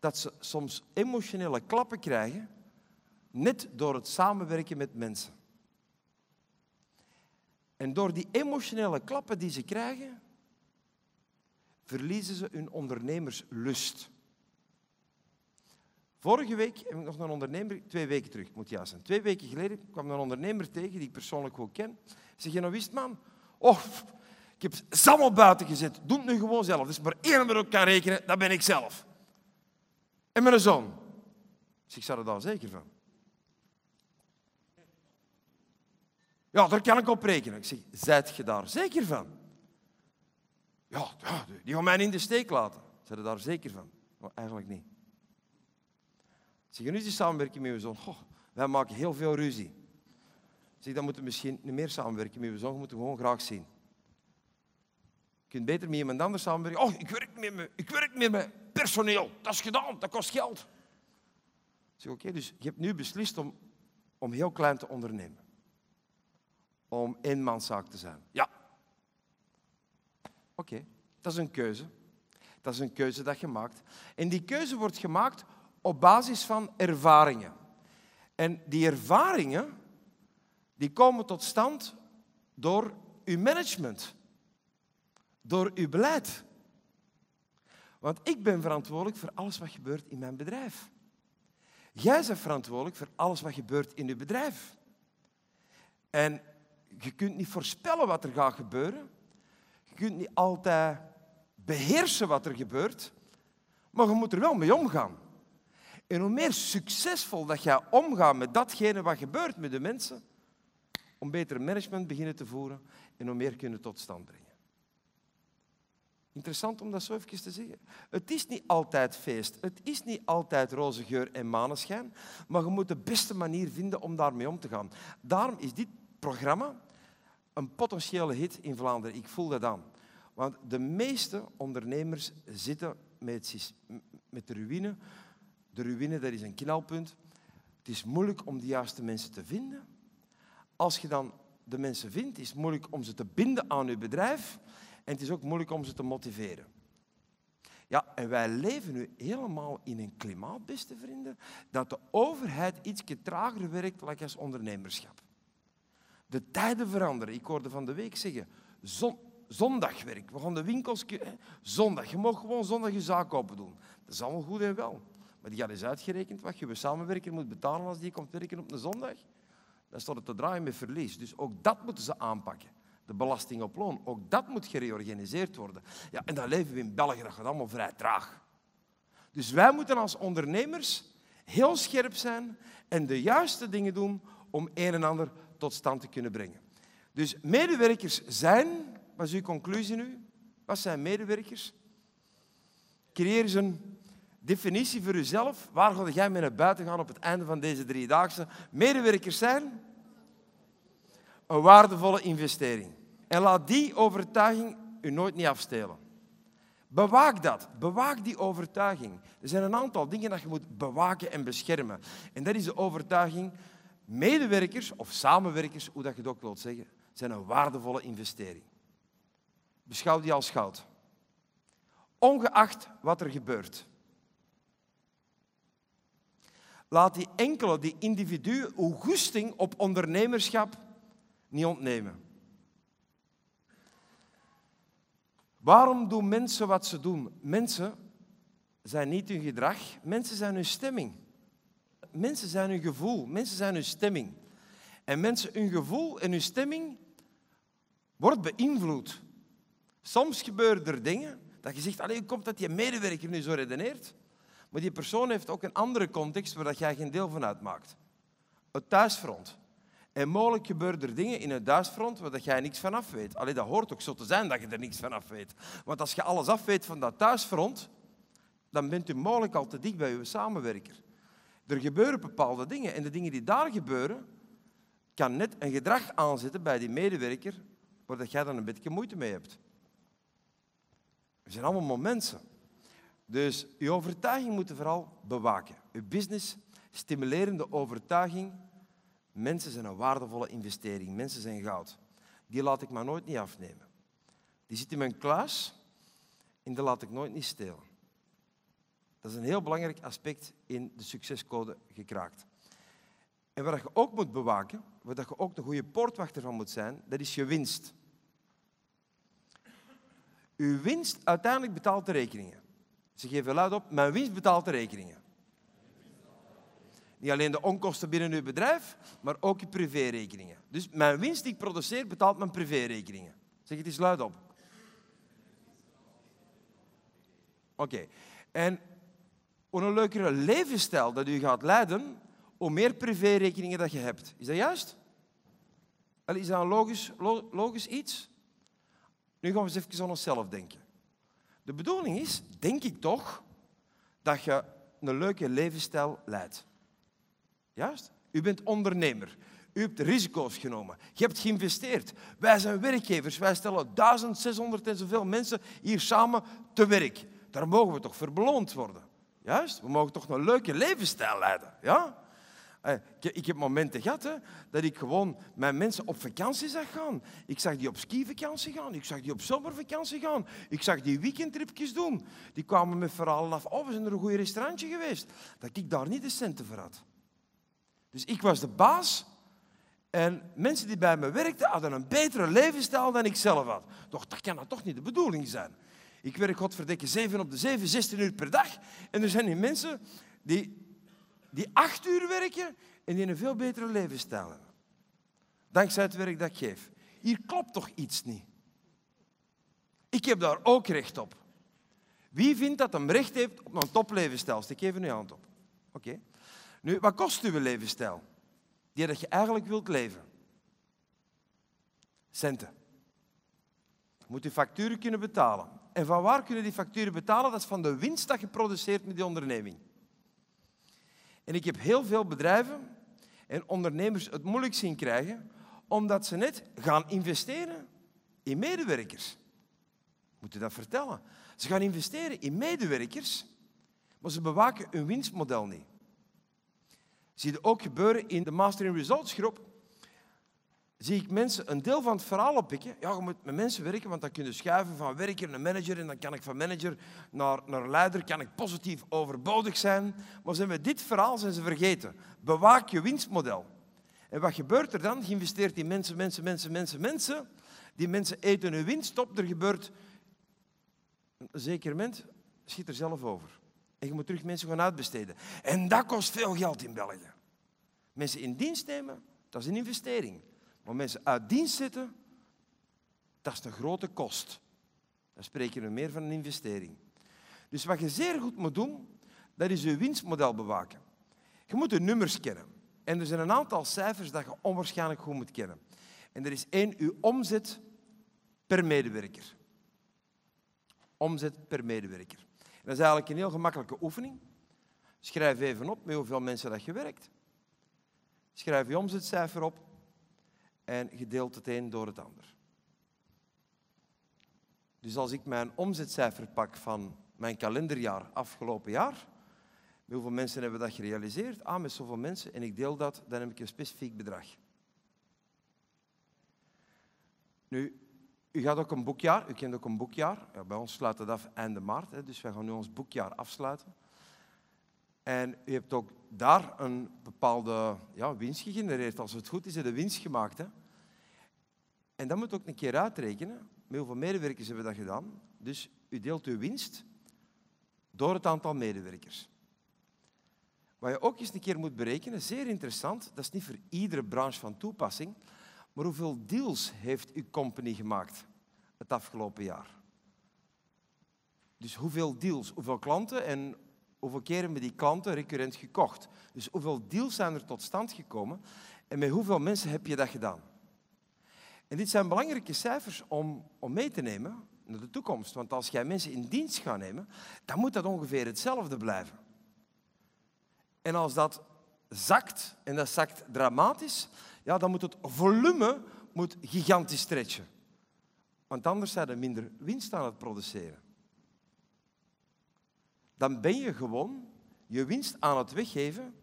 dat ze soms emotionele klappen krijgen, net door het samenwerken met mensen. En door die emotionele klappen die ze krijgen, verliezen ze hun ondernemerslust. Vorige week heb ik nog een ondernemer, twee weken terug, moet juist zijn. Twee weken geleden kwam een ondernemer tegen die ik persoonlijk goed ken. Zeg, je nou wist man, oh, ik heb allemaal buiten gezet. Doe het nu gewoon zelf. Dus maar één waarop kan rekenen, dat ben ik zelf. En mijn zoon. Dus ik sta er daar zeker van. Ja, daar kan ik op rekenen. Ik zeg, zijt je daar zeker van? Ja, die gaan mij in de steek laten. Zijn er daar zeker van? Maar eigenlijk niet. Zeg, nu is die samenwerking met je zoon. Goh, wij maken heel veel ruzie. Zeg, dan moeten we misschien niet meer samenwerken met je zoon. Je moet hem gewoon graag zien. Je kunt beter met iemand anders samenwerken. Oh, ik werk met me, ik werk met mijn personeel. Dat is gedaan, dat kost geld. Zeg, oké, dus je hebt nu beslist om, om heel klein te ondernemen. Om eenmanszaak te zijn. Ja, Oké, dat is een keuze. Dat is een keuze dat je maakt. En die keuze wordt gemaakt op basis van ervaringen. En die ervaringen die komen tot stand door uw management, door uw beleid. Want ik ben verantwoordelijk voor alles wat gebeurt in mijn bedrijf. Jij bent verantwoordelijk voor alles wat gebeurt in uw bedrijf. En je kunt niet voorspellen wat er gaat gebeuren, je kunt niet altijd beheersen wat er gebeurt, maar je moet er wel mee omgaan. En hoe meer succesvol dat jij omgaat met datgene wat gebeurt met de mensen, om beter management beginnen te voeren en hoe meer kunnen tot stand brengen. Interessant om dat zo even te zeggen. Het is niet altijd feest, het is niet altijd roze geur en maneschijn, maar je moet de beste manier vinden om daarmee om te gaan. Daarom is dit programma een potentiële hit in Vlaanderen. Ik voel dat aan. Want de meeste ondernemers zitten met, met de ruïne. De ruïne dat is een knelpunt. Het is moeilijk om de juiste mensen te vinden. Als je dan de mensen vindt, is het moeilijk om ze te binden aan je bedrijf. En het is ook moeilijk om ze te motiveren. Ja, en wij leven nu helemaal in een klimaat, beste vrienden, dat de overheid iets trager werkt als ondernemerschap. De tijden veranderen. Ik hoorde van de week zeggen, zon, zondagwerk. We gaan de winkels... Zondag. Je mag gewoon zondag je zaak open doen. Dat is allemaal goed en wel. Maar die gaat eens uitgerekend wat je samenwerker moet betalen als die komt werken op een zondag. Dan staat het te draaien met verlies. Dus ook dat moeten ze aanpakken. De belasting op loon. Ook dat moet gereorganiseerd worden. Ja, en dan leven we in België. Dat gaat allemaal vrij traag. Dus wij moeten als ondernemers heel scherp zijn en de juiste dingen doen om een en ander tot stand te kunnen brengen. Dus medewerkers zijn, wat is uw conclusie nu? Wat zijn medewerkers? Creëer eens een definitie voor uzelf. Waar ga jij mee naar buiten gaan op het einde van deze driedaagse? Medewerkers zijn een waardevolle investering. En laat die overtuiging u nooit niet afstelen. Bewaak dat. Bewaak die overtuiging. Er zijn een aantal dingen dat je moet bewaken en beschermen. En dat is de overtuiging Medewerkers of samenwerkers, hoe dat je het ook wilt zeggen, zijn een waardevolle investering. Beschouw die als goud. Ongeacht wat er gebeurt. Laat die enkele, die individu, uw goesting op ondernemerschap niet ontnemen. Waarom doen mensen wat ze doen? Mensen zijn niet hun gedrag, mensen zijn hun stemming. Mensen zijn hun gevoel, mensen zijn hun stemming. En mensen, hun gevoel en hun stemming wordt beïnvloed. Soms gebeuren er dingen dat je zegt, alleen komt dat die medewerker nu zo redeneert? Maar die persoon heeft ook een andere context waar dat jij geen deel van uitmaakt. Het thuisfront. En mogelijk gebeuren er dingen in het thuisfront waar dat jij niks van af weet. Alleen dat hoort ook zo te zijn dat je er niks van af weet. Want als je alles af weet van dat thuisfront, dan bent u mogelijk al te dicht bij uw samenwerker. Er gebeuren bepaalde dingen en de dingen die daar gebeuren, kan net een gedrag aanzetten bij die medewerker waar dat jij dan een beetje moeite mee hebt. We zijn allemaal mensen. Dus je overtuiging moet je vooral bewaken. Je business, stimulerende overtuiging. Mensen zijn een waardevolle investering. Mensen zijn goud. Die laat ik maar nooit niet afnemen. Die zit in mijn kluis en die laat ik nooit niet stelen. Dat is een heel belangrijk aspect in de succescode gekraakt. En wat je ook moet bewaken, waar je ook de goede poortwachter van moet zijn, dat is je winst. Uw winst uiteindelijk betaalt de rekeningen. Ze geven luid op, mijn winst betaalt de rekeningen. Niet alleen de onkosten binnen uw bedrijf, maar ook je privérekeningen. Dus mijn winst die ik produceer betaalt mijn privérekeningen. Zeg het eens luid op. Oké. En hoe een leukere levensstijl dat u gaat leiden, hoe meer privérekeningen dat je hebt. Is dat juist? Is dat een logisch, logisch iets? Nu gaan we eens even aan onszelf denken. De bedoeling is, denk ik toch, dat je een leuke levensstijl leidt. Juist? U bent ondernemer. U hebt risico's genomen. Je hebt geïnvesteerd. Wij zijn werkgevers. Wij stellen 1600 en zoveel mensen hier samen te werk. Daar mogen we toch voor beloond worden. Juist? We mogen toch een leuke levensstijl leiden. Ja? Eh, ik heb momenten gehad hè, dat ik gewoon mijn mensen op vakantie zag gaan. Ik zag die op skivakantie gaan. Ik zag die op zomervakantie gaan. Ik zag die weekendtripjes doen. Die kwamen met verhalen af. Oh, we zijn er een goed restaurantje geweest. Dat ik daar niet de centen voor had. Dus ik was de baas. En mensen die bij me werkten hadden een betere levensstijl dan ik zelf had. Toch, dat kan dat toch niet de bedoeling zijn. Ik werk godverdikke 7 op de 7, 16 uur per dag. En er zijn die mensen die die acht uur werken en die een veel betere levensstijl hebben. Dankzij het werk dat ik geef. Hier klopt toch iets niet? Ik heb daar ook recht op. Wie vindt dat hem recht heeft op een toplevensstijl? Steek even uw hand op. Oké. Nu, wat kost uw levensstijl? Die dat je eigenlijk wilt leven. Centen. moet je facturen kunnen betalen. En van waar kunnen die facturen betalen? Dat is van de winst dat je produceert met die onderneming. En ik heb heel veel bedrijven en ondernemers het moeilijk zien krijgen, omdat ze net gaan investeren in medewerkers. Moet je dat vertellen? Ze gaan investeren in medewerkers, maar ze bewaken hun winstmodel niet. Zie je ook gebeuren in de Master in Results groep zie ik mensen een deel van het verhaal oppikken. Ja, je moet met mensen werken, want dan kun je schuiven van werker naar manager en dan kan ik van manager naar, naar leider, kan ik positief overbodig zijn. Maar zijn we dit verhaal zijn ze vergeten. Bewaak je winstmodel. En wat gebeurt er dan? Geïnvesteerd in mensen, mensen, mensen, mensen, mensen. Die mensen eten hun winst op. Er gebeurt een zeker moment, schiet er zelf over. En je moet terug mensen gaan uitbesteden. En dat kost veel geld in België. Mensen in dienst nemen, dat is een investering. Maar mensen uit dienst zitten, dat is een grote kost. Dan spreek je meer van een investering. Dus wat je zeer goed moet doen, dat is je winstmodel bewaken. Je moet de nummers kennen. En er zijn een aantal cijfers dat je onwaarschijnlijk goed moet kennen. En er is één, uw omzet per medewerker. Omzet per medewerker. Dat is eigenlijk een heel gemakkelijke oefening. Schrijf even op met hoeveel mensen dat je werkt. Schrijf je omzetcijfer op en gedeeld het een door het ander. Dus als ik mijn omzetcijfer pak van mijn kalenderjaar afgelopen jaar, met hoeveel mensen hebben dat gerealiseerd? Ah, met zoveel mensen. En ik deel dat, dan heb ik een specifiek bedrag. Nu, u gaat ook een boekjaar, u kent ook een boekjaar. Ja, bij ons sluit het af einde maart, hè, dus wij gaan nu ons boekjaar afsluiten. En u hebt ook daar een bepaalde ja, winst gegenereerd. Als het goed is, heb je winst gemaakt. Hè? En dat moet ook een keer uitrekenen. Met hoeveel medewerkers hebben dat gedaan? Dus u deelt uw winst door het aantal medewerkers. Wat je ook eens een keer moet berekenen, zeer interessant, dat is niet voor iedere branche van toepassing, maar hoeveel deals heeft uw company gemaakt het afgelopen jaar? Dus hoeveel deals, hoeveel klanten en hoeveel keer hebben die klanten recurrent gekocht? Dus hoeveel deals zijn er tot stand gekomen en met hoeveel mensen heb je dat gedaan? En dit zijn belangrijke cijfers om, om mee te nemen naar de toekomst. Want als jij mensen in dienst gaat nemen, dan moet dat ongeveer hetzelfde blijven. En als dat zakt, en dat zakt dramatisch, ja, dan moet het volume moet gigantisch stretchen. Want anders zijn er minder winst aan het produceren. Dan ben je gewoon je winst aan het weggeven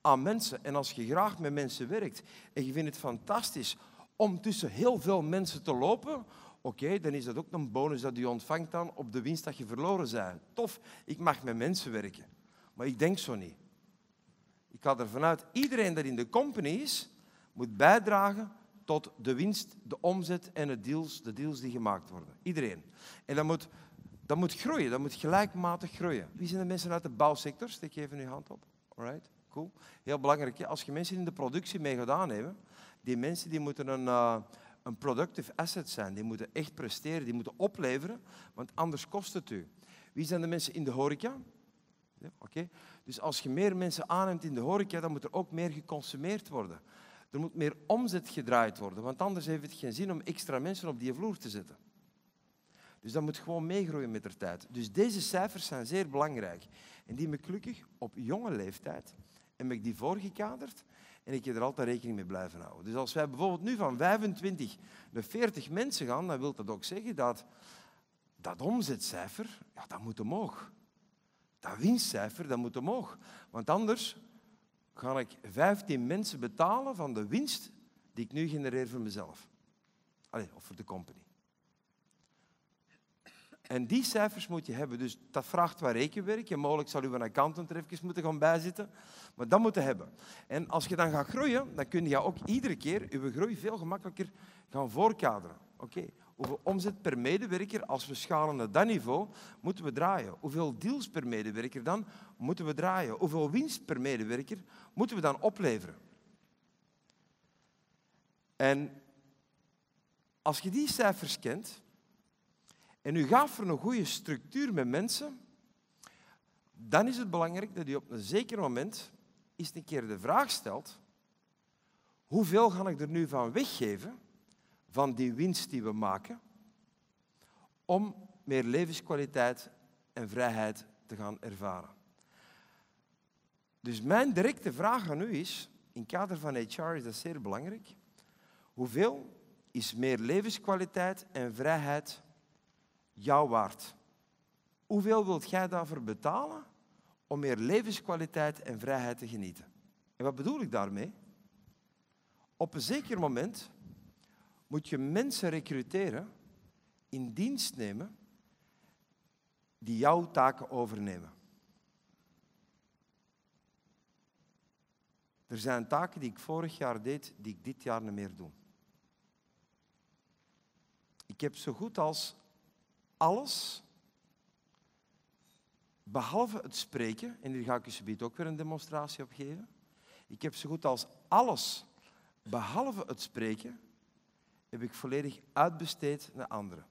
aan mensen. En als je graag met mensen werkt en je vindt het fantastisch om tussen heel veel mensen te lopen, oké, dan is dat ook een bonus dat je ontvangt dan op de winst dat je verloren bent. Tof, ik mag met mensen werken. Maar ik denk zo niet. Ik ga ervan uit, iedereen dat in de company is, moet bijdragen tot de winst, de omzet en de deals, de deals die gemaakt worden. Iedereen. En dat moet, dat moet groeien, dat moet gelijkmatig groeien. Wie zijn de mensen uit de bouwsector? Steek even uw hand op. Alright, cool. Heel belangrijk. Als je mensen in de productie mee gaat aannemen, die mensen die moeten een, uh, een productive asset zijn. Die moeten echt presteren, die moeten opleveren, want anders kost het u. Wie zijn de mensen in de horeca? Oké. Dus als je meer mensen aanneemt in de horeca, dan moet er ook meer geconsumeerd worden. Er moet meer omzet gedraaid worden, want anders heeft het geen zin om extra mensen op die vloer te zetten. Dus dat moet gewoon meegroeien met de tijd. Dus deze cijfers zijn zeer belangrijk. En die me gelukkig op jonge leeftijd heb ik die voorgekaderd en ik heb er altijd rekening mee blijven houden. Dus als wij bijvoorbeeld nu van 25 naar 40 mensen gaan, dan wil dat ook zeggen dat dat omzetcijfer, ja, dat moet omhoog. Dat winstcijfer, dat moet omhoog. Want anders ga ik 15 mensen betalen van de winst die ik nu genereer voor mezelf. Of voor de company. En die cijfers moet je hebben. Dus dat vraagt wat rekenwerk. En mogelijk zal u een accountant er even moeten gaan bijzitten. Maar dat moet je hebben. En als je dan gaat groeien, dan kun je ook iedere keer je groei veel gemakkelijker gaan voorkaderen. Oké, hoeveel omzet per medewerker, als we schalen naar dat niveau, moeten we draaien? Hoeveel deals per medewerker dan moeten we draaien? Hoeveel winst per medewerker moeten we dan opleveren? En als je die cijfers kent, en u gaat voor een goede structuur met mensen, dan is het belangrijk dat u op een zeker moment eens een keer de vraag stelt, hoeveel ga ik er nu van weggeven, van die winst die we maken, om meer levenskwaliteit en vrijheid te gaan ervaren. Dus mijn directe vraag aan u is, in het kader van HR is dat zeer belangrijk, hoeveel is meer levenskwaliteit en vrijheid jou waard? Hoeveel wilt jij daarvoor betalen om meer levenskwaliteit en vrijheid te genieten? En wat bedoel ik daarmee? Op een zeker moment moet je mensen recruteren, in dienst nemen, die jouw taken overnemen. Er zijn taken die ik vorig jaar deed, die ik dit jaar niet meer doe. Ik heb zo goed als alles, behalve het spreken, en hier ga ik je ook weer een demonstratie op geven. Ik heb zo goed als alles, behalve het spreken, heb ik volledig uitbesteed naar anderen.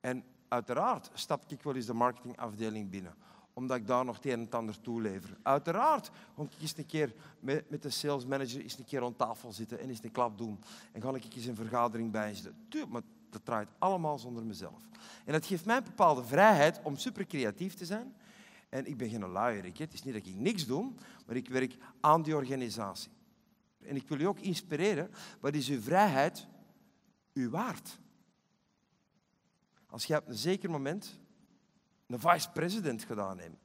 En uiteraard stap ik wel eens de marketingafdeling binnen, omdat ik daar nog het een en het ander toelever. Uiteraard ga ik eens een keer met, met de sales manager eens een keer aan tafel zitten en eens een klap doen. En ga ik eens een vergadering bijzitten. Tuurlijk, dat draait allemaal zonder mezelf. En dat geeft mij een bepaalde vrijheid om super creatief te zijn. En ik ben geen luier. Het is niet dat ik niks doe, maar ik werk aan die organisatie. En ik wil je ook inspireren. Wat is uw vrijheid u waard? Als je op een zeker moment een vice-president gedaan hebt,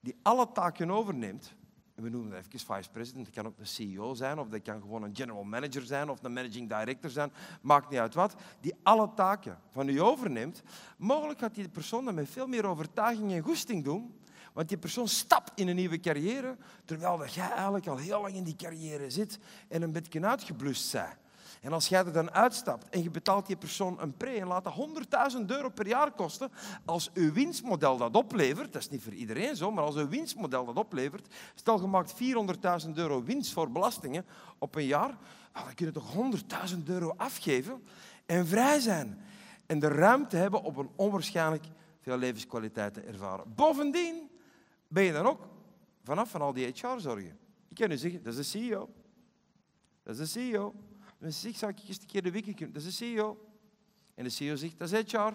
die alle taken overneemt, we noemen dat even vice-president, dat kan ook een CEO zijn, of dat kan gewoon een general manager zijn, of een managing director zijn, maakt niet uit wat, die alle taken van u overneemt. Mogelijk gaat die persoon dat met veel meer overtuiging en goesting doen, Want die persoon stapt in een nieuwe carrière, terwijl dat jij eigenlijk al heel lang in die carrière zit en een beetje uitgeblust bent. En als jij er dan uitstapt en je betaalt die persoon een pre en laat dat 100.000 euro per jaar kosten, als uw winstmodel dat oplevert, dat is niet voor iedereen zo, maar als uw winstmodel dat oplevert, stel je maakt 400.000 euro winst voor belastingen op een jaar, dan kun je toch 100.000 euro afgeven en vrij zijn. En de ruimte hebben om een onwaarschijnlijk veel levenskwaliteit te ervaren. Bovendien ben je dan ook vanaf van al die HR-zorgen. Ik kan u zeggen, dat is de CEO. Dat is de CEO. Zou ik eens een keer de kunnen? Dat is de CEO. En de CEO zegt, dat is HR.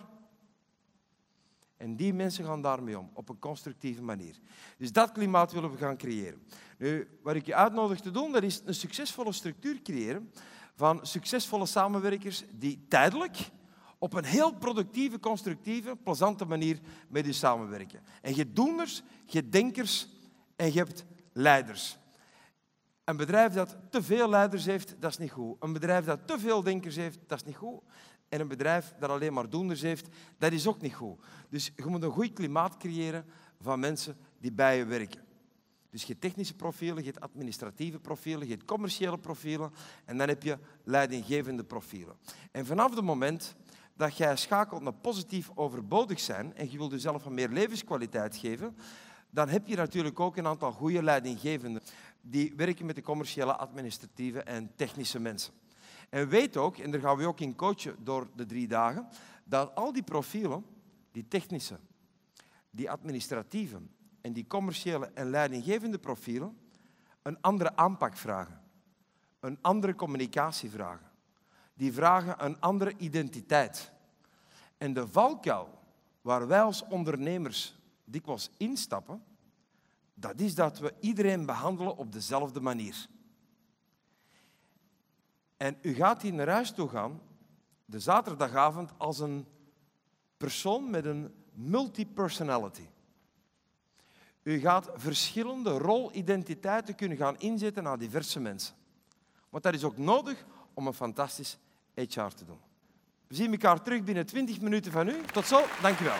En die mensen gaan daarmee om, op een constructieve manier. Dus dat klimaat willen we gaan creëren. Nu, wat ik je uitnodig te doen, dat is een succesvolle structuur creëren van succesvolle samenwerkers die tijdelijk op een heel productieve, constructieve, plezante manier met je samenwerken. En je hebt doeners, je hebt denkers en je hebt leiders. Een bedrijf dat te veel leiders heeft, dat is niet goed. Een bedrijf dat te veel denkers heeft, dat is niet goed. En een bedrijf dat alleen maar doeners heeft, dat is ook niet goed. Dus je moet een goed klimaat creëren van mensen die bij je werken. Dus je hebt technische profielen, je administratieve profielen, je commerciële profielen en dan heb je leidinggevende profielen. En vanaf het moment dat jij schakelt naar positief overbodig zijn en je wilt jezelf een meer levenskwaliteit geven, dan heb je natuurlijk ook een aantal goede leidinggevenden die werken met de commerciële, administratieve en technische mensen. En weet ook, en daar gaan we ook in coachen door de drie dagen, dat al die profielen, die technische, die administratieve en die commerciële en leidinggevende profielen, een andere aanpak vragen. Een andere communicatie vragen. Die vragen een andere identiteit. En de valkuil waar wij als ondernemers dikwijls instappen, dat is dat we iedereen behandelen op dezelfde manier. En u gaat hier naar huis toe gaan, de zaterdagavond, als een persoon met een multi-personality. U gaat verschillende rolidentiteiten kunnen gaan inzetten naar diverse mensen. Want dat is ook nodig om een fantastisch HR te doen. We zien elkaar terug binnen 20 minuten van u. Tot zo, dankjewel.